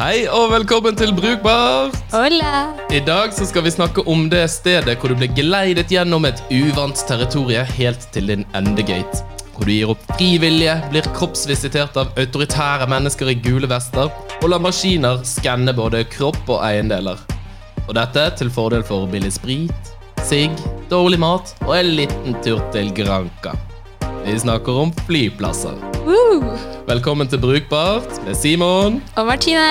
Hei og velkommen til Brukbart! Hola! I dag så skal vi snakke om det stedet hvor du blir geleidet gjennom et uvant territorie helt til din endegate. Hvor du gir opp frivillige, blir kroppsvisitert av autoritære mennesker i gule vester og lar maskiner skanne både kropp og eiendeler. Og dette til fordel for billig sprit, sigg, dårlig mat og en liten tur til Granca. Vi snakker om flyplasser. Woo! Velkommen til Brukbart med Simon. Og Martine!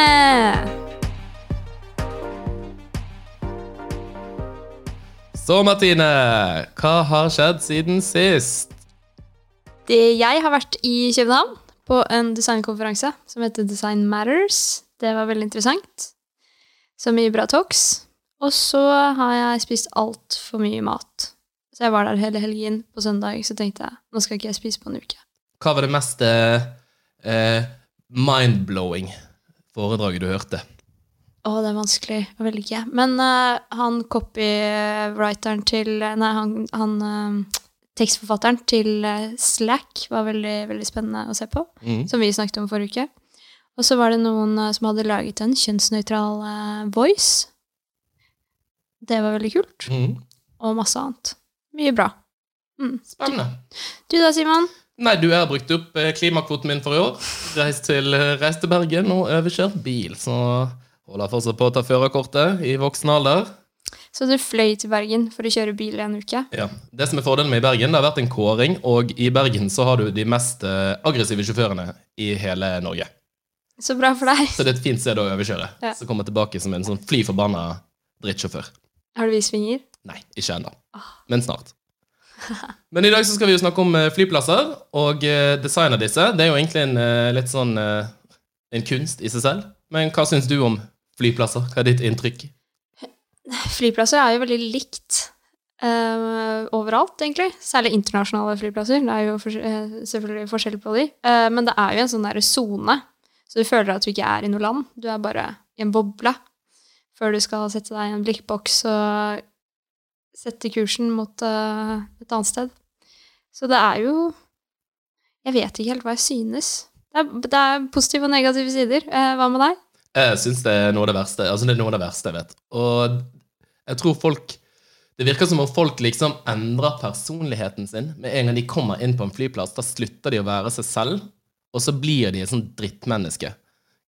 Så, Martine, hva har skjedd siden sist? Det, jeg har vært i København på en designkonferanse som heter Design Matters. Det var veldig interessant. Så mye bra talks. Og så har jeg spist altfor mye mat. Så jeg var der hele helgen. På søndag så tenkte jeg nå skal ikke jeg spise på en uke. Hva var det mest eh, eh, mind-blowing foredraget du hørte? Å, det er vanskelig å velge. Men uh, han copywriteren til Nei, han, han uh, tekstforfatteren til Slack var veldig, veldig spennende å se på. Mm. Som vi snakket om forrige uke. Og så var det noen uh, som hadde laget en kjønnsnøytral voice. Det var veldig kult. Mm. Og masse annet. Mye bra. Mm. Spennende. Du da, Simon? Nei, du jeg har brukt opp eh, klimakvoten min for i år. Reist til, eh, reist til Bergen og overkjørt bil. Så holder jeg fortsatt på å ta førerkortet i voksen alder. Så du fløy til Bergen for å kjøre bil i en uke? Ja. Det som er fordelen med i Bergen, det har vært en kåring, og i Bergen så har du de mest eh, aggressive sjåførene i hele Norge. Så bra for deg. Så det er et fint sted å overkjøre. Ja. Så kommer jeg tilbake som en sånn fly forbanna drittsjåfør. Har du vist finger? Nei, ikke ennå. Men snart. Men i dag så skal vi jo snakke om eh, flyplasser, og eh, design av disse. Det er jo egentlig en eh, litt sånn en kunst i seg selv. Men hva syns du om flyplasser? Hva er ditt inntrykk? Flyplasser er jo veldig likt uh, overalt, egentlig. Særlig internasjonale flyplasser. Det er jo for, uh, selvfølgelig forskjell på de. Uh, men det er jo en sånn derre sone, så du føler at du ikke er i noe land. Du er bare i en boble før du skal sette deg i en blikkboks og sette kursen mot uh, et annet sted. Så det er jo Jeg vet ikke helt hva jeg synes. Det er, det er positive og negative sider. Uh, hva med deg? Jeg syns det er noe av det verste. Altså det er noe av det verste jeg vet. Og jeg tror folk Det virker som om folk liksom endrer personligheten sin med en gang de kommer inn på en flyplass. Da slutter de å være seg selv, og så blir de et sånt drittmenneske.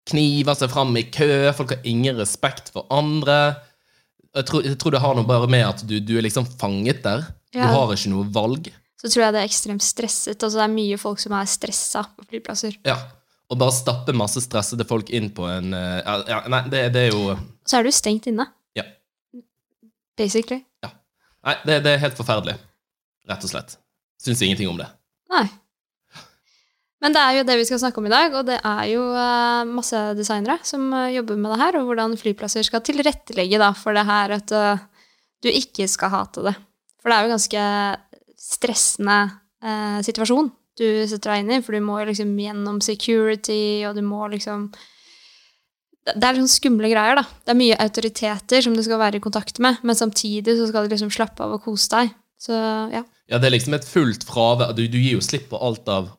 Kniver seg fram i kø, folk har ingen respekt for andre. Jeg tror, jeg tror det har noe bare med at du, du er liksom fanget der. Du har ikke noe valg. så tror jeg det er ekstremt stresset. Altså det er mye folk som er stressa på flyplasser. Ja. Og bare stappe masse stressede folk inn på en eh, ja, ja, Nei, det, det er jo Så er du stengt inne. Ja. Basically. Ja. Nei, det, det er helt forferdelig. Rett og slett. Syns ingenting om det. Nei. Men det er jo det vi skal snakke om i dag, og det er jo eh, masse designere som eh, jobber med det her, og hvordan flyplasser skal tilrettelegge da, for det her at eh, du ikke skal hate det. For det er jo en ganske stressende situasjon du setter deg inn i, for du må liksom gjennom security, og du må liksom det er liksom skumle greier, da. Det er mye autoriteter som du skal være i kontakt med, men samtidig så skal du liksom slappe av og kose deg. Så ja. Ja, det er liksom et fullt fravær. Du, du gir jo slipp på alt av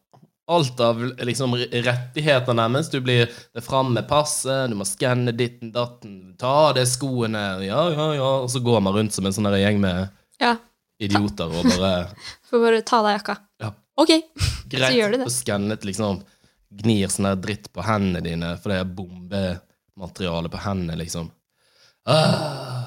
Alt av liksom rettigheter, nærmest. Du blir det fram med passet, du må skanne ditten datten, ta av deg skoene, ja, ja, ja, og så går man rundt som en sånn gjeng med ja. idioter og bare Får bare ta av deg jakka. Ja. Ok. Greit gjør du det. å skannet, liksom. Gnir sånn der dritt på hendene dine, for det er bombemateriale på hendene, liksom. Ah.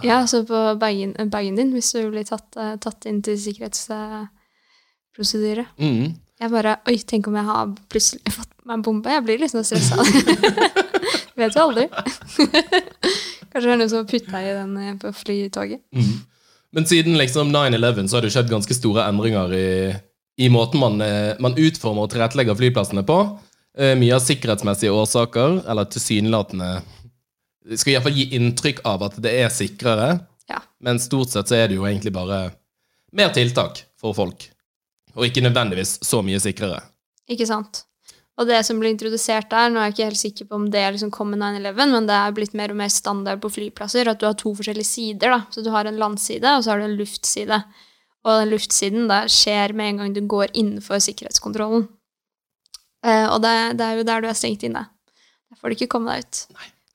Ja, så på bagen, bagen din, hvis du blir tatt, eh, tatt inn til sikkerhetsprosedyre. Mm. Jeg bare Oi, tenk om jeg har plutselig fått meg en bombe? Jeg blir liksom stressa. Vet jo aldri. Kanskje det er noen som har putta i den eh, på flytoget. Mm. Men siden liksom 9-11 så har det skjedd ganske store endringer i, i måten man, eh, man utformer og tilrettelegger flyplassene på. Eh, Mye av sikkerhetsmessige årsaker, eller tilsynelatende skal iallfall gi inntrykk av at det er sikrere, Ja. men stort sett så er det jo egentlig bare mer tiltak for folk. Og ikke nødvendigvis så mye sikrere. Ikke sant? Og det som ble introdusert der, nå er jeg ikke helt sikker på om det liksom kom med 9-11, men det er blitt mer og mer standard på flyplasser at du har to forskjellige sider. da. Så du har en landside, og så har du en luftside. Og den luftsiden da skjer med en gang du går innenfor sikkerhetskontrollen. Eh, og det, det er jo der du er stengt inne. Der får du ikke komme deg ut.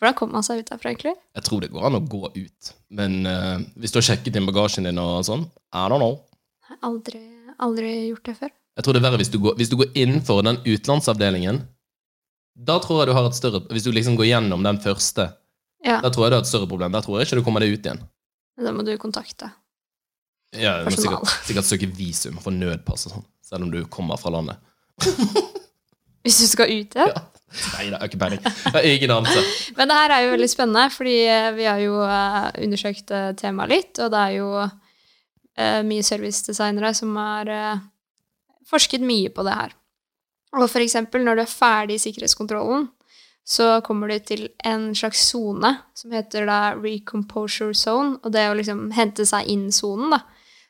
Hvordan kommer man seg ut derfra, egentlig? Jeg tror det går an å gå ut, men eh, hvis du har sjekket inn bagasjen din og sånn, I don't know. Har aldri, aldri gjort det før. Jeg tror det er verre hvis du går, hvis du går innenfor den utenlandsavdelingen. Da tror jeg du har et større Hvis du liksom går gjennom den første, Ja, da tror jeg du har et større problem. Da tror jeg ikke du kommer deg ut igjen. Da må du kontakte. Ja, Du må sikkert, sikkert søke visum for nødpass og sånn, selv om du kommer fra landet. Hvis du skal ut igjen. Ja. Nei, det er ikke peiling. Ingen anelse. Men det her er jo veldig spennende, fordi eh, vi har jo eh, undersøkt eh, temaet litt, og det er jo eh, mye servicedesignere som har uh, forsket mye på det her. Og for eksempel når du er ferdig i sikkerhetskontrollen, så kommer du til en slags sone som heter da recomposure zone, og det er å liksom hente seg inn-sonen, da.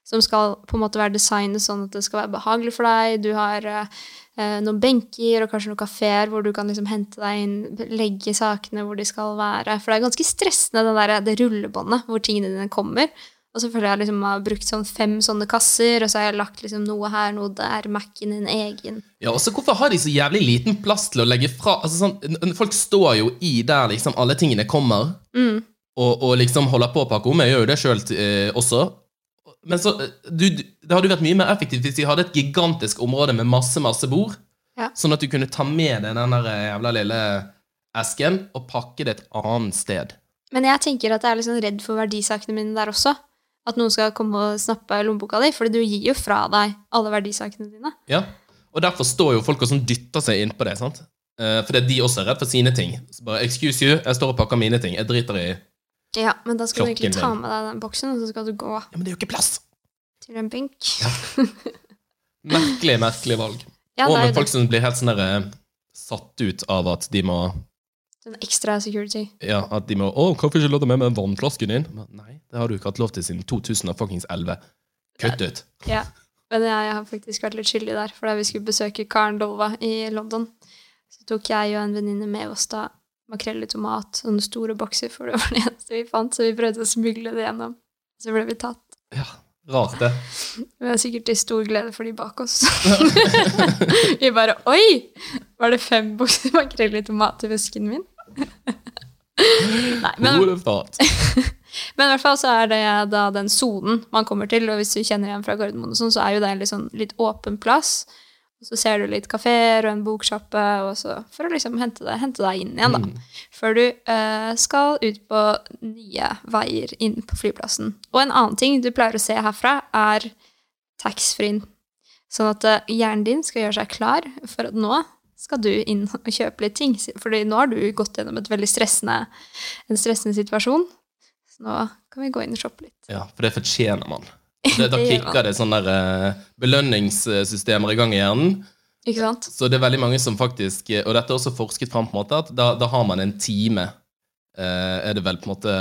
Som skal på en måte være designet sånn at det skal være behagelig for deg. Du har eh, eh, noen benker og kanskje noen kafeer hvor du kan liksom hente deg inn, legge sakene hvor de skal være. For det er ganske stressende, det, der, det rullebåndet hvor tingene dine kommer. Og så føler jeg liksom jeg har brukt sånn fem sånne kasser, og så har jeg lagt liksom noe her, noe der, Mac-en din egen. Ja, og så Hvorfor har de så jævlig liten plass til å legge fra altså sånn, Folk står jo i der liksom alle tingene kommer, Mm. og, og liksom holder på å pakke om. Jeg gjør jo det sjøl eh, også. Men så, eh, du, det hadde jo vært mye mer effektivt hvis de hadde et gigantisk område med masse masse bord, Ja. sånn at du kunne ta med deg den der jævla lille esken og pakke det et annet sted. Men jeg tenker at jeg er sånn redd for verdisakene mine der også. At noen skal komme og snappe lommeboka di, fordi du gir jo fra deg alle verdisakene dine. Ja, Og derfor står jo folk og sånn dytter seg innpå det. sant? Eh, fordi de også er redd for sine ting. Så bare, excuse you, jeg står og pakker mine ting. Jeg driter i Ja, men da skal du egentlig ta med deg den boksen, og så skal du gå Ja, men det er jo ikke plass! til en benk. Merkelig, merkelig valg. Ja, og med folk det. som blir helt sånn eh, satt ut av at de må Sånn ekstra security. Ja, at de må Å, hvorfor ikke lov til å ha med meg vannflasken din? Men, Nei, det har du ikke hatt lov til siden 2011. Kutt ut. Ja. Men jeg, jeg har faktisk vært litt skyldig der, for da vi skulle besøke Karen Dolva i London, så tok jeg og en venninne med oss da makrell i tomat, sånne store bokser, for det var det eneste vi fant, så vi prøvde å smugle det gjennom. Så ble vi tatt. Ja, rart, det. Det var sikkert til stor glede for de bak oss. vi bare Oi! Var det fem bokser makrell i tomat i vesken min? Nei, men, men i hvert fall så er det da den sonen man kommer til, og hvis du kjenner igjen fra Gardermoen, sånn, så er jo det en litt, sånn, litt åpen plass. Og så ser du litt kafeer og en boksjappe, og så for å liksom hente deg, hente deg inn igjen, da. Mm. Før du uh, skal ut på nye veier inn på flyplassen. Og en annen ting du pleier å se herfra, er taxfree-en. Sånn at eh, hjernen din skal gjøre seg klar for at nå skal du inn og kjøpe litt ting. Fordi nå har du gått gjennom et veldig stressende, en stressende situasjon. Så nå kan vi gå inn og shoppe litt. Ja, for det fortjener man. Det, da kicker det sånne der, eh, belønningssystemer i gang i hjernen. Ikke sant? Så det er veldig mange som faktisk Og dette er også forsket fram på en måte at da, da har man en time eh, Er det vel på en måte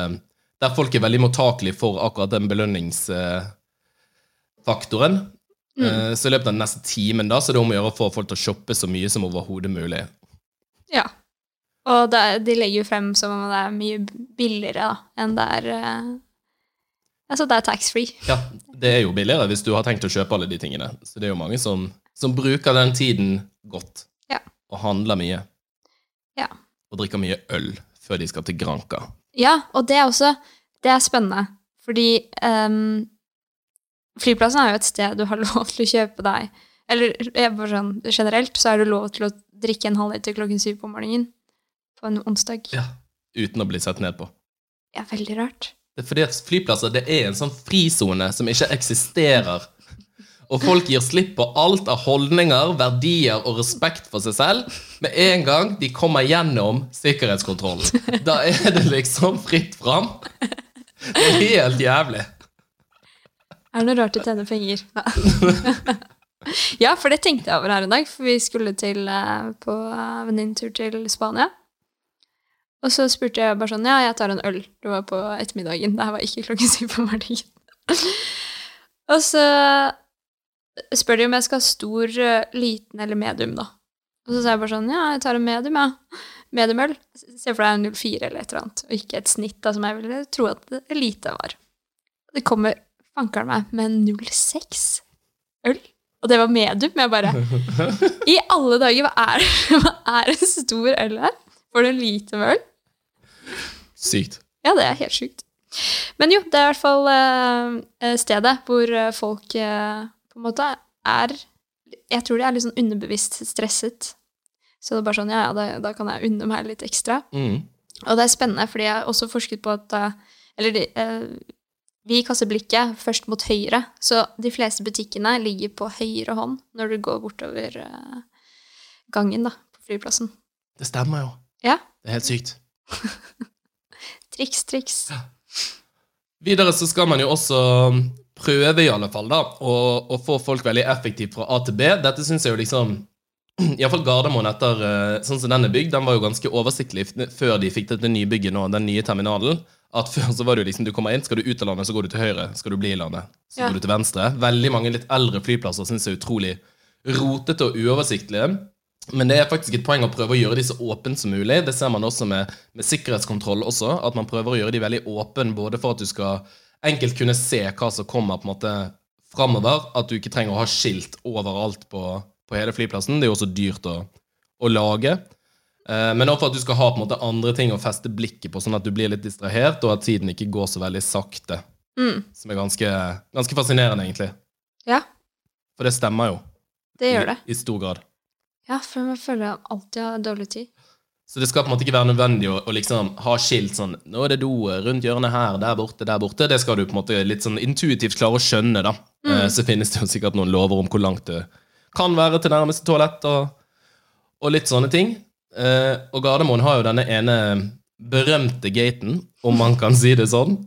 Der folk er veldig mottakelige for akkurat den belønningsfaktoren. Eh, så i løpet av den neste timen da, så er det om å gjøre å få folk til å shoppe så mye som overhodet mulig. Ja. Og det, de legger jo frem som om det er mye billigere da, enn det er uh, Altså, det er tax-free. Ja, det er jo billigere hvis du har tenkt å kjøpe alle de tingene. Så det er jo mange som, som bruker den tiden godt. Ja. Og handler mye. Ja. Og drikker mye øl før de skal til Granca. Ja, og det er også Det er spennende, fordi ehm, flyplassen er jo et sted du har lov til å kjøpe deg Eller sånn, generelt så er det lov til å drikke en halvliter klokken syv på morgenen på en onsdag. Ja. Uten å bli sett ned på. Er veldig rart. Det er fordi at flyplasser det er en sånn frisone som ikke eksisterer. Og folk gir slipp på alt av holdninger, verdier og respekt for seg selv med en gang de kommer gjennom sikkerhetskontrollen. Da er det liksom fritt fram. Det er helt jævlig. Er det noe rart å tjene penger? ja, for det tenkte jeg over her en dag, for vi skulle til, eh, på venninntur venninnetur til Spania. Og så spurte jeg bare sånn, ja, jeg tar en øl. Det var på ettermiddagen. Det her var ikke klokken syv på morgenen. og så spør de om jeg skal ha stor, eh, liten eller medium, da. Og så sa jeg bare sånn, ja, jeg tar en medium, ja. Mediumøl. Se for deg en 04 eller et eller annet, og ikke et snitt, da, som jeg ville tro at det lite var. Det kommer fankeren meg med 06 øl. Og det var medium. Jeg bare I alle dager, hva er, hva er en stor øl her? Får du en liter med øl? Sykt. Ja, det er helt sjukt. Men jo, det er i hvert fall uh, stedet hvor eh, folk uh, på en måte er Jeg tror de er litt sånn underbevisst stresset. Så det er bare sånn, ja, ja, da, da kan jeg unne meg litt ekstra. Mm. Og det er spennende, fordi jeg har også forsket på at uh, Eller vi kaster blikket først mot høyre, så de fleste butikkene ligger på høyre hånd når du går bortover eh, gangen da, på flyplassen. Det stemmer jo. Ja. Det er helt sykt. Triks, triks. Videre så skal man jo også prøve, i alle fall, da, å, å få folk veldig effektivt fra A til B. Dette syns jeg jo liksom Iallfall Gardermoen etter eh, sånn som den er bygd, den var jo ganske oversiktlig før de fikk dette nye bygget nå, den nye terminalen. At før så var det jo liksom, du kommer inn, skal du ut av landet, så går du til høyre. Skal du bli i landet, så Ja. går du til venstre. Veldig mange litt eldre flyplasser syns jeg er utrolig rotete og uoversiktlige. Men det er faktisk et poeng å prøve å gjøre de så åpne som mulig. Det ser man også med, med sikkerhetskontroll også, at man prøver å gjøre de veldig åpne både for at du skal enkelt kunne se hva som kommer på en måte framover, at du ikke trenger å ha skilt overalt på, på hele flyplassen. Det er jo også dyrt å, å lage. Eh, Men også for at du skal ha på en måte andre ting å feste blikket på, sånn at du blir litt distrahert, og at tiden ikke går så veldig sakte. Mm. Som er ganske, ganske fascinerende, egentlig. Ja, For det stemmer jo. det gjør det. I, i stor grad. Ja, for man føler man alltid har dårlig tid. Så det skal på en måte ikke være nødvendig å, å liksom ha skilt sånn Nå er det do rundt hjørnet her, der borte, der borte. Det skal du på en måte litt sånn intuitivt klare å skjønne, da. Eh, Så finnes det jo sikkert noen lover om hvor langt det kan være til nærmeste toalett, og, og litt sånne ting. Eh, og Gardermoen har jo denne ene berømte gaten, om man kan si det sånn.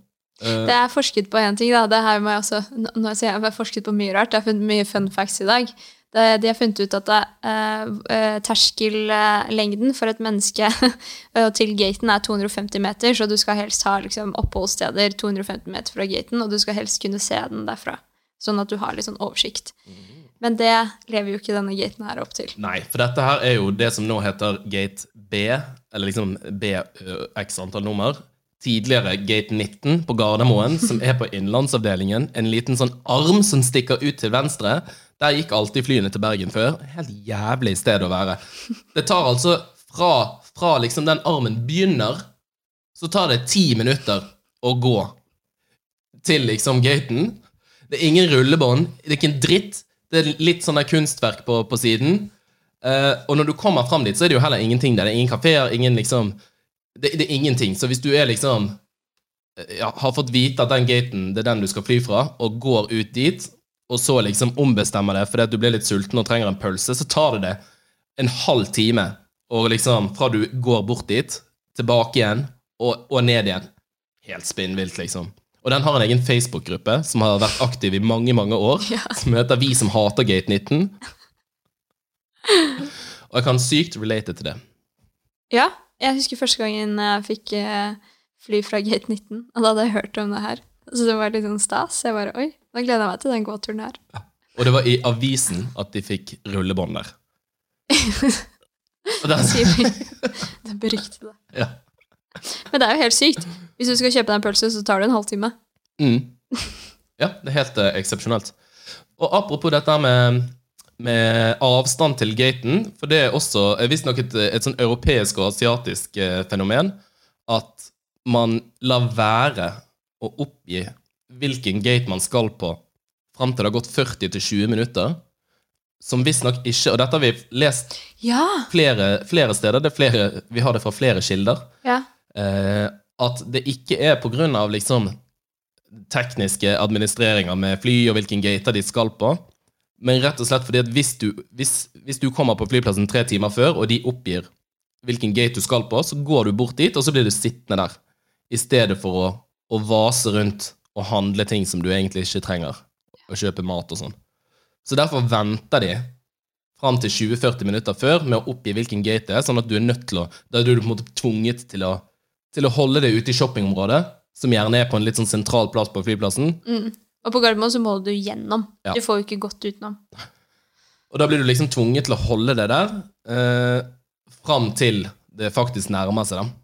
Uh, Det er forsket på én ting, da. Det her må jeg også Nå sier jeg jeg har forsket på mye rart. Jeg har funnet mye fun facts i dag. Det, de har funnet ut at eh, terskellengden for et menneske til gaten er 250 meter, så du skal helst ha liksom, oppholdssteder 250 meter fra gaten, og du skal helst kunne se den derfra. Sånn at du har litt sånn oversikt. Men det lever jo ikke denne gaten her opp til. Nei, for dette her er jo det som nå heter gate B, eller liksom B x antall nummer. Tidligere gate 19 på Gardermoen, som er på innenlandsavdelingen. En liten sånn arm som stikker ut til venstre. Der gikk alltid flyene til Bergen før. Helt jævlig sted å være. Det tar altså fra, fra liksom den armen begynner, så tar det ti minutter å gå til liksom gaten. Det er ingen rullebånd, det er ikke en dritt. Det er litt sånn kunstverk på, på siden. Uh, og når du kommer fram dit, så er det jo heller ingenting der. Det er ingen kafeer, ingen liksom det, det er ingenting. Så hvis du er liksom eh, ja, har fått vite at den gaten det er den du skal fly fra, og går ut dit, og så liksom ombestemmer det fordi at du blir litt sulten og trenger en pølse, så tar det det en halv time og liksom fra du går bort dit, tilbake igjen og, og ned igjen. Helt spinnvilt, liksom. Og den har en egen Facebook-gruppe som har vært aktiv i mange, mange år, Ja. som heter Vi som hater Gate 19. Og jeg kan sykt relate til det. Ja, jeg husker første gangen jeg fikk eh, fly fra gate 19, og da hadde jeg hørt om det her. Så det var litt sånn stas. Jeg bare, oi, da gleder jeg meg til den gåturen her. Og det var i avisen at de fikk rullebånd der. Og den. Det beryktede. ja. Men det er jo helt sykt. Hvis du skal kjøpe deg en pølse, så tar det en halvtime. Mm. ja, det er helt uh, eksepsjonelt. Og apropos dette med, med avstand til gaten, for det er også er visstnok et, et sånn europeisk og asiatisk uh, fenomen at man lar være å oppgi hvilken gate man skal på fram til det har gått 40-20 minutter. Som visstnok ikke Og dette har vi lest Ja! flere, flere steder. Det er flere, vi har det fra flere kilder. Ja. Eh, at det ikke er av liksom tekniske administreringer med fly og hvilken gater de skal på, men rett og slett fordi at hvis du, hvis, hvis du kommer på flyplassen tre timer før, og de oppgir hvilken gate du skal på, så går du bort dit, og så blir du sittende der, i stedet for å, å vase rundt og handle ting som du egentlig ikke trenger, og kjøpe mat og sånn. Så derfor venter de fram til 20-40 minutter før med å oppgi hvilken gate det er, sånn at du er nødt til å Da er du på en måte tvunget til å, til å holde det ute i shoppingområdet, som gjerne er på en litt sånn sentral plass på flyplassen. Mm. Og på Gardermoen så må du gjennom. Ja. Du får jo ikke gått utenom. Og da blir du liksom tvunget til å holde det der eh, fram til det faktisk nærmer seg, da.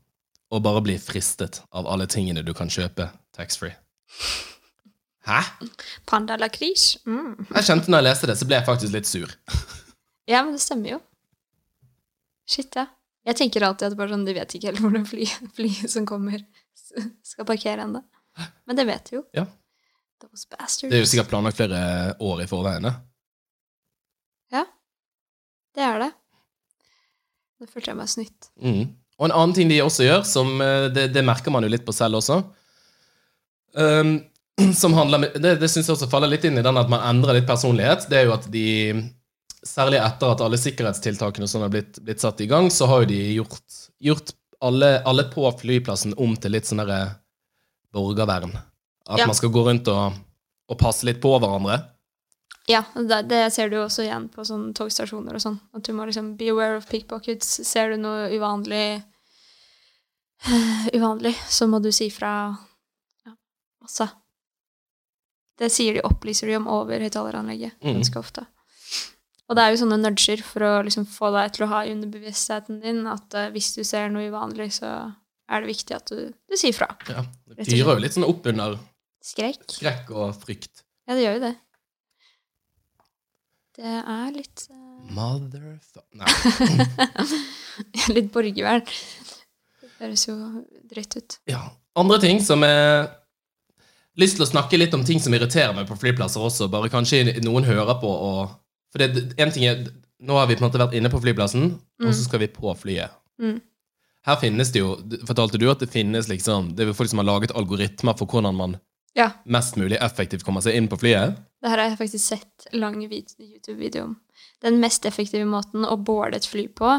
Og bare bli fristet av alle tingene du kan kjøpe taxfree. Hæ? Panda lakris? Mm. Jeg kjente når jeg leste det, så ble jeg faktisk litt sur. Ja, men det stemmer jo. Shit, ja. Jeg tenker alltid at bare sånn, de vet ikke helt hvordan flyet fly som kommer, skal parkere ennå. Men det vet de jo. Ja. Those bastards. Det er jo sikkert planlagt flere år i forveien. Ja. Det er det. Nå følte jeg meg snytt. Mm. Og en annen ting de også gjør, som eh, det, det merker man jo litt på selv også um, Som handler Det, det syns jeg også faller litt inn i den at man endrer litt personlighet. Det er jo at de Særlig etter at alle sikkerhetstiltakene som er blitt, blitt satt i gang, så har jo de gjort, gjort alle, alle på flyplassen om til litt sånn derre borgervern. At Ja. man skal gå rundt og, og passe litt på hverandre. Ja, det, det ser du jo også igjen på sånne togstasjoner og sånn. At du må liksom be aware of pickpockets. Ser du noe uvanlig uvanlig, så må du si fra ja, masse. Det sier de opplyser de om over høyttaleranlegget Mm. ganske ofte. Og det er jo sånne nudger for å liksom få deg til å ha i underbevisstheten din at uh, hvis du ser noe uvanlig, så er det viktig at du, du sier fra. Ja, det og fyrer jo litt sånn opp under Skrekk. skrekk og frykt. Ja, det gjør jo det. Det er litt uh... Motherfuck... Nei. Litt borgervern. Det høres jo dritt ut. Ja. Andre ting som er Lyst til å snakke litt om ting som irriterer meg på flyplasser også. Bare kanskje noen hører på og For det, en ting er Nå har vi på en måte vært inne på flyplassen, og så skal vi på flyet. Mm. Her finnes det jo Fortalte du at det finnes liksom Det er folk som har laget algoritmer for hvordan man Ja, mest mulig effektivt kommer seg inn på flyet? det her har jeg faktisk sett lang YouTube-video om. Den mest effektive måten å boarde et fly på,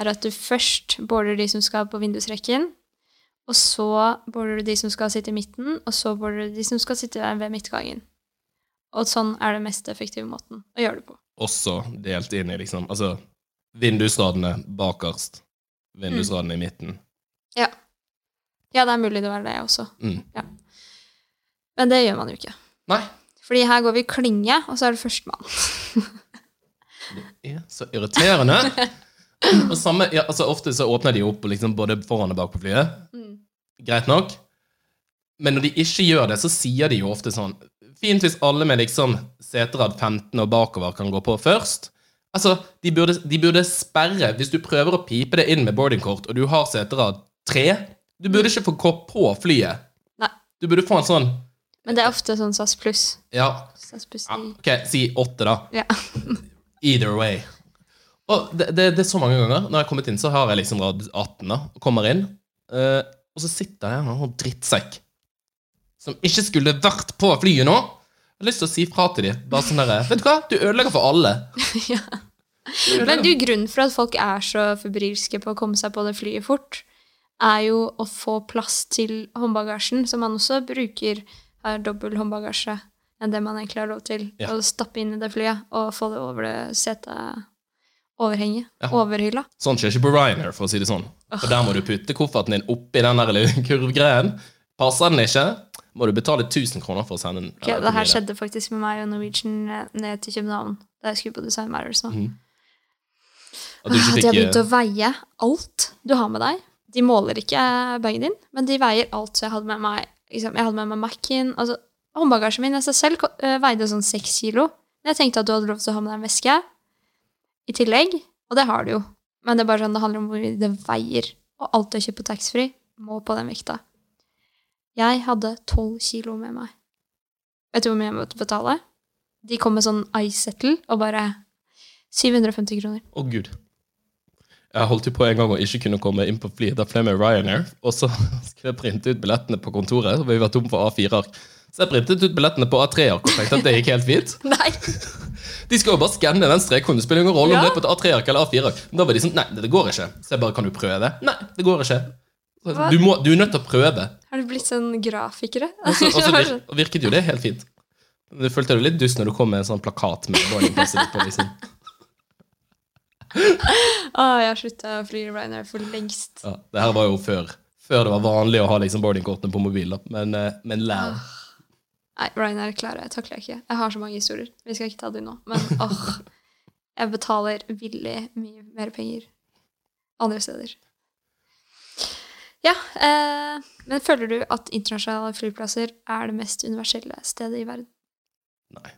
er at du først boarder de som skal på vindusrekken, og så boarder du de som skal sitte i midten, og så boarder du de som skal sitte ved midtgangen. Og sånn er det mest effektive måten å gjøre det på. Også delt inn i liksom Altså vindusradene bakerst, vindusradene i midten. Ja. Ja, det er mulig det var det også. Mm. Men det gjør man jo ikke. Nei. Fordi her går vi klinge, og så er det førstemann. Det er så irriterende. Og samme, ja, altså Ofte så åpner de opp liksom både foran og bak på flyet. Mm. Greit nok. Men når de ikke gjør det, så sier de jo ofte sånn Fint hvis alle med liksom seterad 15 og bakover kan gå på først. Altså, de burde, de burde sperre Hvis du prøver å pipe det inn med boardingkort, og du har seterad 3 Du burde ikke få gå på flyet. Nei. Du burde få en sånn Men det er ofte sånn SAS pluss. Ja, SAS pluss ja ok, si 8, da. Ja. Either way. Og det, det, det er så mange ganger. Når jeg har kommet inn, så har jeg liksom rad 18, da. og Kommer inn, Uh, og så sitter jeg her og drittsekk. Som ikke skulle vært på flyet nå. Jeg har lyst til å si fra til dem. Bare sånn derre Vet du hva? Du ødelegger for alle. ja. Men du, grunnen for at folk er så febrilske på å komme seg på det flyet fort, er jo å få plass til håndbagasjen, som man også bruker har dobbel håndbagasje enn det man egentlig har lov til. Ja. Å stappe inn i det flyet og få det over det setet overhenget. Ja. Overhylla. Sånn skjer ikke på Ryanair, for å si det sånn. For der må du putte kofferten din oppi den der kurvgreien. Passer den ikke, må du betale 1000 kroner for å sende den. okay, det her skjedde faktisk med meg og Norwegian eh, ned til København da jeg skulle på Design Matters nå. Mm. At De har begynt eh, å veie alt du har med deg. De måler ikke bagen din, men de veier alt. Så jeg hadde med meg liksom, jeg hadde med meg Mac-en. Altså, håndbagasjen min i seg selv eh, veide sånn seks kilo. Men jeg tenkte at du hadde lov til å ha med deg en veske i tillegg, og det har du jo. Men det er bare sånn, det handler om hvor mye det veier. Og alt du har kjøpt på taxfree, må på den vekta. Jeg hadde tolv kilo med meg. Vet du hvor mye jeg måtte betale? De kom med sånn iSettle settle og bare 750 kroner. Å, gud. Jeg holdt jo på en gang å ikke kunne komme inn på flyet. Da fløy med Ryanair, og så skulle jeg printe ut billettene på kontoret. Og vi var tom for A4-ark. Så jeg printet ut billettene på A3-ark og tenkte at det gikk helt fint. Nei! De skal jo bare skanne den strekkoden. Det spiller ingen rolle om Ja. det er på et A3-ark eller A4-ark. Men da var de sånn Nei, det går ikke. Så jeg bare Kan du prøve? Nei, det går ikke. Du, må, du er nødt til å prøve. Har du blitt sånn grafikere? Og så, vir, virket jo det helt fint. Du følte deg litt dust når du kom med en sånn plakat med boardingpasset på. liksom. Å, jeg har slutta å fly Ryanair for lengst. Ja, det her var jo før. Før det var vanlig å ha liksom boardingkortene på mobilen. Men, eh, men lær. Nei, Ryanair klarer jeg, takler jeg ikke. Jeg har så mange historier. Vi skal ikke ta dem nå. Men åh, jeg betaler villig mye mer penger andre steder. Ja, eh, men føler du at internasjonale flyplasser er det mest universelle stedet i verden? Nei.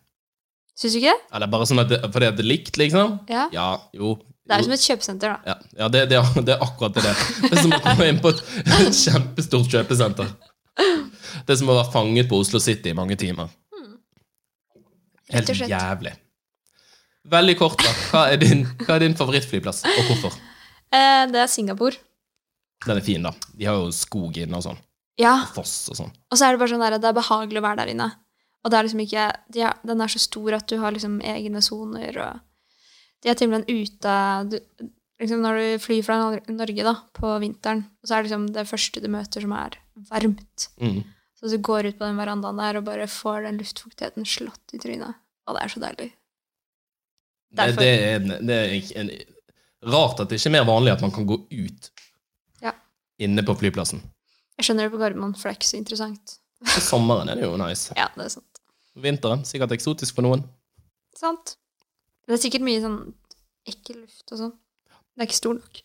Syns du ikke det? Eller bare sånn at det, fordi at det er likt, liksom? Ja. Ja, jo, Det er jo som et kjøpesenter, da. Ja, ja det, det, er, det er akkurat det det er. Er som å komme inn på et, et kjempestort kjøpesenter. Det er som å være fanget på Oslo City i mange timer. Rett Helt jævlig. Veldig kort, da. Hva er din, hva er din favorittflyplass, og hvorfor? Eh, det er Singapore. Den er fin, da. De har jo skog inne og sånn. Ja, Og foss og sånn. og så er det bare sånn der, det er behagelig å være der inne. Og det er liksom ikke de er, Den er så stor at du har liksom egne soner, og De er til og med ute du, liksom Når du flyr fra Norge da, på vinteren, så er det liksom det første du møter som er varmt. Mm. Så du går ut på den verandaen der og bare får den luftfuktigheten slått i trynet. Og det er så deilig. Det, Derfor. det, er, det er ikke en, rart at det ikke er mer vanlig at man kan gå ut. Inne på flyplassen. Jeg skjønner det på Gardermoen, for det er ikke så interessant. På sommeren er det jo nice. Ja, det er sant. Vinteren sikkert eksotisk for noen. Sant. Det er sikkert mye sånn ekkel luft og sånn. Det er ikke stor nok.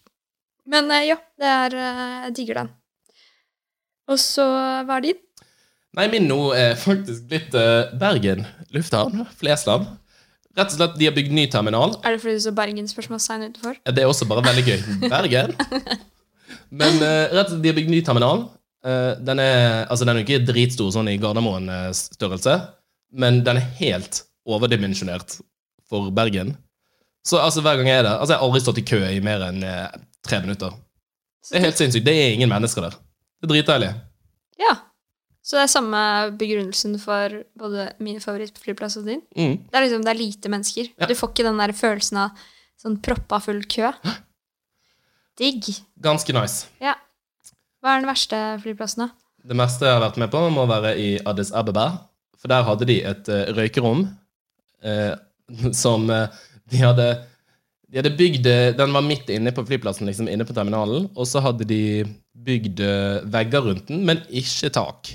Men eh, ja, det er eh, Jeg digger den. Og så hva er din? Nei, min nå er faktisk blitt eh, Bergen lufthavn. Flesland. Rett og slett, de har bygd ny terminal. Er det fordi du så Bergensspørsmålstegn utenfor? Det er også bare veldig gøy. Bergen. Men uh, rett og slett, de har bygd ny terminal. Uh, den, er, altså, den er jo ikke dritstor sånn i Gardermoen-størrelse, men den er helt overdimensjonert for Bergen. Så altså, hver gang jeg er der Altså, jeg har aldri stått i kø i mer enn eh, tre minutter. Det er helt sinnssykt. Det er ingen mennesker der. Det er dritdeilig. Ja. Så det er samme begrunnelsen for både min favorittflyplass og din? Mm. Det er liksom, det er lite mennesker. Ja. Du får ikke den der følelsen av sånn proppa full kø. Digg. Ganske nice. Ja. Hva er den verste flyplassen, da? Det meste jeg har vært med på, må være i Addis Abeba. For der hadde de et uh, røykerom uh, som uh, de hadde De hadde bygd Den var midt inne på flyplassen, liksom inne på terminalen. Og så hadde de bygd vegger rundt den, men ikke tak.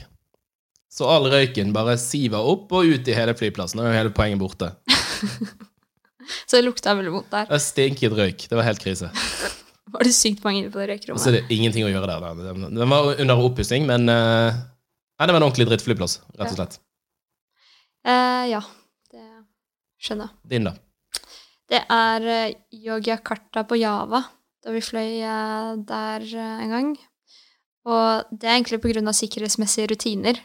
Så all røyken bare siver opp og ut i hele flyplassen. Og hele poenget borte. Så det lukta veldig vondt der. Det stinket røyk. Det var helt krise. Var det sykt mange på det røykerommet? så er det ingenting å gjøre der. da. Den, var under oppussing, men uh, Nei, det var en ordentlig drittflyplass, rett og slett. Uh, ja, det skjønner jeg. Din, da? Det er uh, Yogyakarta på Java, da vi fløy uh, der en gang. Og det er egentlig på grunn av sikkerhetsmessige rutiner.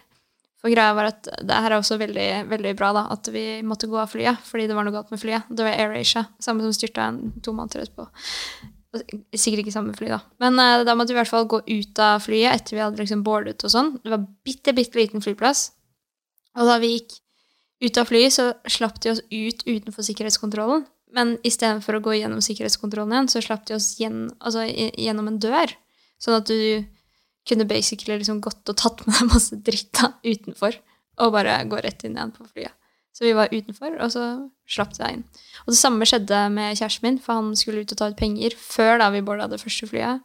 For greia var at det her er også veldig, veldig bra, da, at vi måtte gå av flyet fordi det var noe galt med flyet. Det var AirAsia, samme som styrta en to måneder etterpå. Sikkert ikke samme fly, da. Men uh, da måtte vi i hvert fall gå ut av flyet etter vi hadde liksom boardet og sånn. Det var bitte, bitte liten flyplass. Og da vi gikk ut av flyet, så slapp de oss ut utenfor sikkerhetskontrollen. Men istedenfor å gå gjennom sikkerhetskontrollen igjen, så slapp de oss gjen, altså, gjennom en dør. Sånn at du kunne basically liksom gått og tatt med deg masse dritt da, utenfor. Og bare gå rett inn igjen på flyet. Så vi var utenfor, og så slapp de deg inn. Og det samme skjedde med kjæresten min, for han skulle ut og ta ut penger før da vi boarda det første flyet.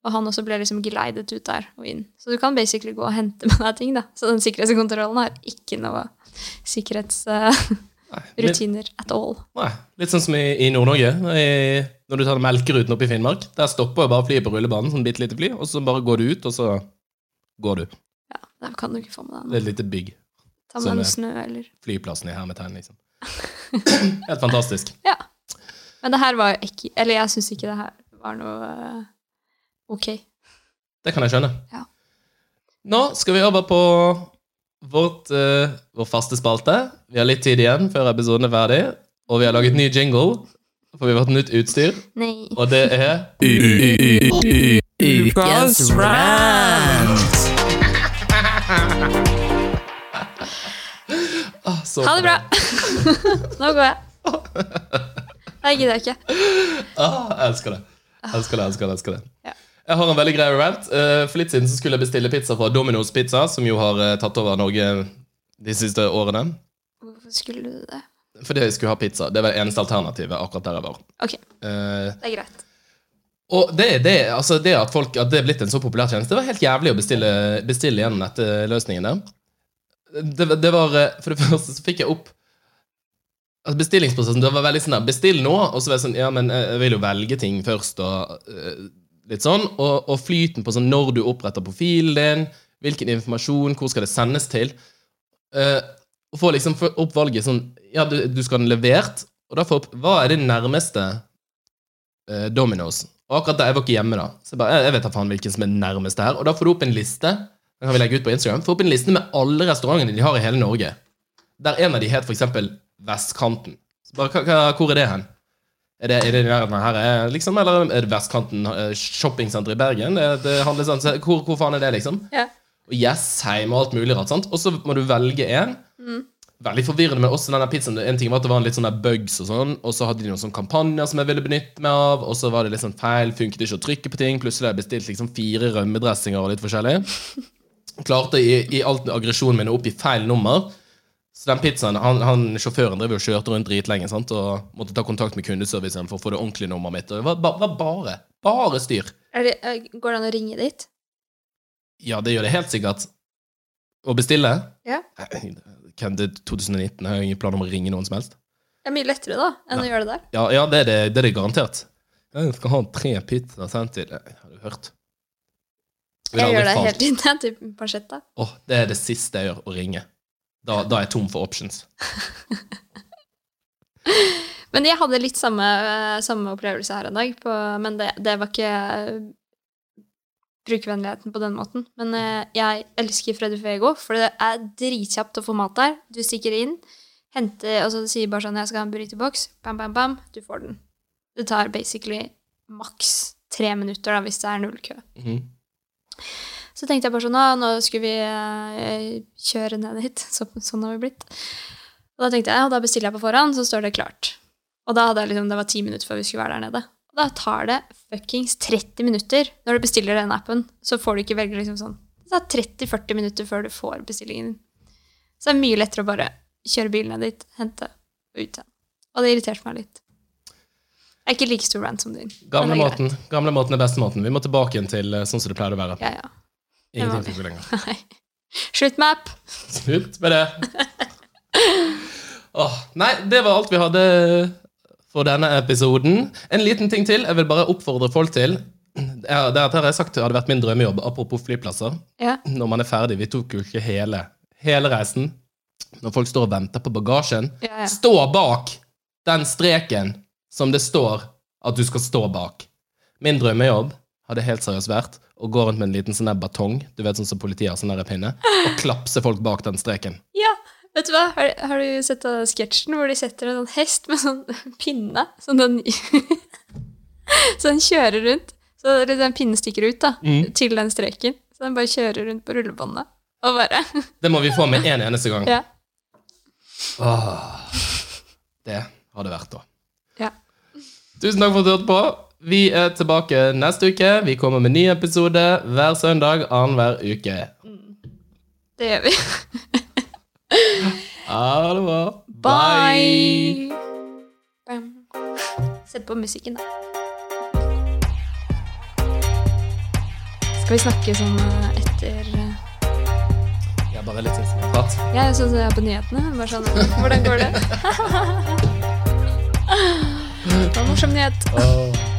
Og han også ble liksom geleidet ut der og inn. Så du kan basically gå og hente med deg ting, da. Så den sikkerhetskontrollen har ikke noe sikkerhetsrutiner uh, at all. Nei, litt sånn som i, i Nord-Norge. Når du tar Melkeruten opp i Finnmark. Der stopper bare flyet på rullebanen, sånn bitte lite fly, og så bare går du ut, og så går du. Ja, Der kan du ikke få med deg Det er noe. et lite bygg. Ta med sånn noe er- snø, eller Flyplassen i hermetegn, liksom. Helt fantastisk. Ja. Men det her var ikke Eller jeg syns ikke det her var noe uh, ok. Det kan jeg skjønne. Ja. Nå skal vi over på vårt, uh, vår faste spalte. Vi har litt tid igjen før episoden er ferdig, og vi har laget ny jingle. For vi har fått nytt utstyr, Nei. og det er Ukas rant. Så Ha det bra! Nå går jeg. Jeg gidder ikke. Ah, jeg elsker det. Elsker det, elsker det, elsker det. Ja. Jeg har en veldig grei rant. Eh, For litt siden så skulle jeg bestille pizza fra Domino's Pizza, som jo har eh, tatt over Norge de siste årene. Hvorfor skulle du det? Fordi jeg skulle ha pizza. Det var det eneste alternativet akkurat der jeg var. Ok, Eh, det er greit. Og det, det, altså det at, folk, at det er blitt en så populær tjeneste, det var helt jævlig å bestille, bestille gjennom nettløsningen der. Det, det var, eh, For det første så fikk jeg opp altså Bestillingsprosessen det var veldig sånn der, Bestill nå, og så var jeg sånn Ja, men jeg vil jo velge ting først, og eh, litt sånn. Og, og flyten på sånn når du oppretter profilen din, hvilken informasjon, hvor skal det sendes til. Eh, og få liksom opp valget sånn Ja, du, du skal ha den levert, og da få opp Hva er det nærmeste uh, Domino's. Og akkurat da, jeg var ikke hjemme da. Så jeg, bare, jeg, jeg vet da faen hvilken som er nærmest her. Og da får du opp en liste. Den kan vi legge ut på Instagram. Få opp en liste med alle restaurantene de har i hele Norge. Der en av de het eksempel Vestkanten. Bare, hvor er det hen? Er det, er det nærheten her, er, liksom? Eller er det Vestkanten eh, shoppingsenter i Bergen? Det, handler sånn, så hvor, hvor faen er det, liksom? Ja. Og Jessheim og alt mulig rart. sant? Og så må du velge en. Veldig forvirrende, men også denne pizzaen. En ting var at det var en litt sånn der bugs og sånn, og så hadde de noen sånne kampanjer som jeg ville benytte meg av, og så var det litt sånn feil, funket ikke å trykke på ting. Plutselig hadde jeg bestilt liksom fire rømmedressinger og litt forskjellig. Klarte i, i alt aggresjonen min å oppgi feil nummer. Så den pizzaen, han, han Sjåføren drev og kjørte rundt dritlenge sant? og måtte ta kontakt med kundeservicen for å få det ordentlige nummeret mitt. Og det var, ba- var bare bare styr. Det, går det an å ringe dit? Ja, det gjør det helt sikkert. Å bestille? Ja. Nei, Hvem det er 2019? Jeg har ingen plan om å ringe noen som helst. Det er mye lettere, da, enn å gjøre det der. Ja, ja det, er det, det er det garantert. Jeg skal ha tre pizzaer sendt til Har du hørt? Jeg gjør det falt. tiden. jeg, Typ pansjetta. Åh, det er det siste jeg gjør, å ringe. Da, da er jeg tom for options. Men jeg hadde litt samme, samme opplevelse her en dag, på, men det, det var ikke eh, brukervennligheten på den måten. Men eh, jeg elsker Freddy Fuego, for det er dritkjapt å få mat der. Du stikker inn, henter og så sier bare sånn 'Jeg skal ha en burritoboks', bam, bam, bam, du får den. Det tar basically maks tre minutter, da, hvis det er null kø. Mhm. Så tenkte jeg bare sånn, nå skulle vi eh, kjøre ned hit. Så, sånn har vi blitt. Og da tenkte jeg, og da bestiller jeg på forhånd, så står det klart. Og da hadde jeg liksom, det var ti minutter før vi skulle være der nede. Og da tar det fuckings 30 minutter når du bestiller den appen. Så får du ikke velge liksom sånn. Det tar 30-40 minutter før du får bestillingen din. Så det er mye lettere å bare kjøre bilen ned dit, hente og ut igjen. Og det irriterte meg litt. Jeg er ikke like stor rant som din. Gamle det. Gamlemåten Gamle måten er bestemåten. Vi må tilbake igjen til eh, sånn som det pleier å være. Ja, ja. Ingenting funker lenger. Nei. Slutt med app! Slutt med det. Åh, nei, det var alt vi hadde for denne episoden. En liten ting til. Jeg vil bare oppfordre folk til Det har jeg sagt hadde vært min drømmejobb, apropos flyplasser. Ja. Når man er ferdig. Vi tok jo ikke hele, hele reisen. Når folk står og venter på bagasjen, Ja, ja. stå bak den streken som det står at du skal stå bak. Min drømmejobb hadde helt seriøst vært å gå rundt med en liten sånn batong, du vet sånn som politiet har sånn pinne, og klapse folk bak den streken. Ja, vet du hva? Har, har du sett den sketsjen hvor de setter en sånn hest med sånn pinne? Sånn den Så den kjører rundt. Så den pinnen stikker ut da, Mm. til den streken. Så den bare kjører rundt på rullebåndet. Og bare Det må vi få med en eneste gang. Ja. Åh, det hadde vært da. Ja. Tusen takk for at du hørte på. Vi er tilbake neste uke. Vi kommer med ny episode hver søndag annenhver uke. Det gjør vi. Ha det bra. Bye! Bye. Sett på musikken, da. Skal vi snakke sånn eh, etter eh, Ja, bare litt sånn prat. Jeg er sånn som jeg er på nyhetene. Bare sånn Hvordan går det? Det var en morsom nyhet. Åh.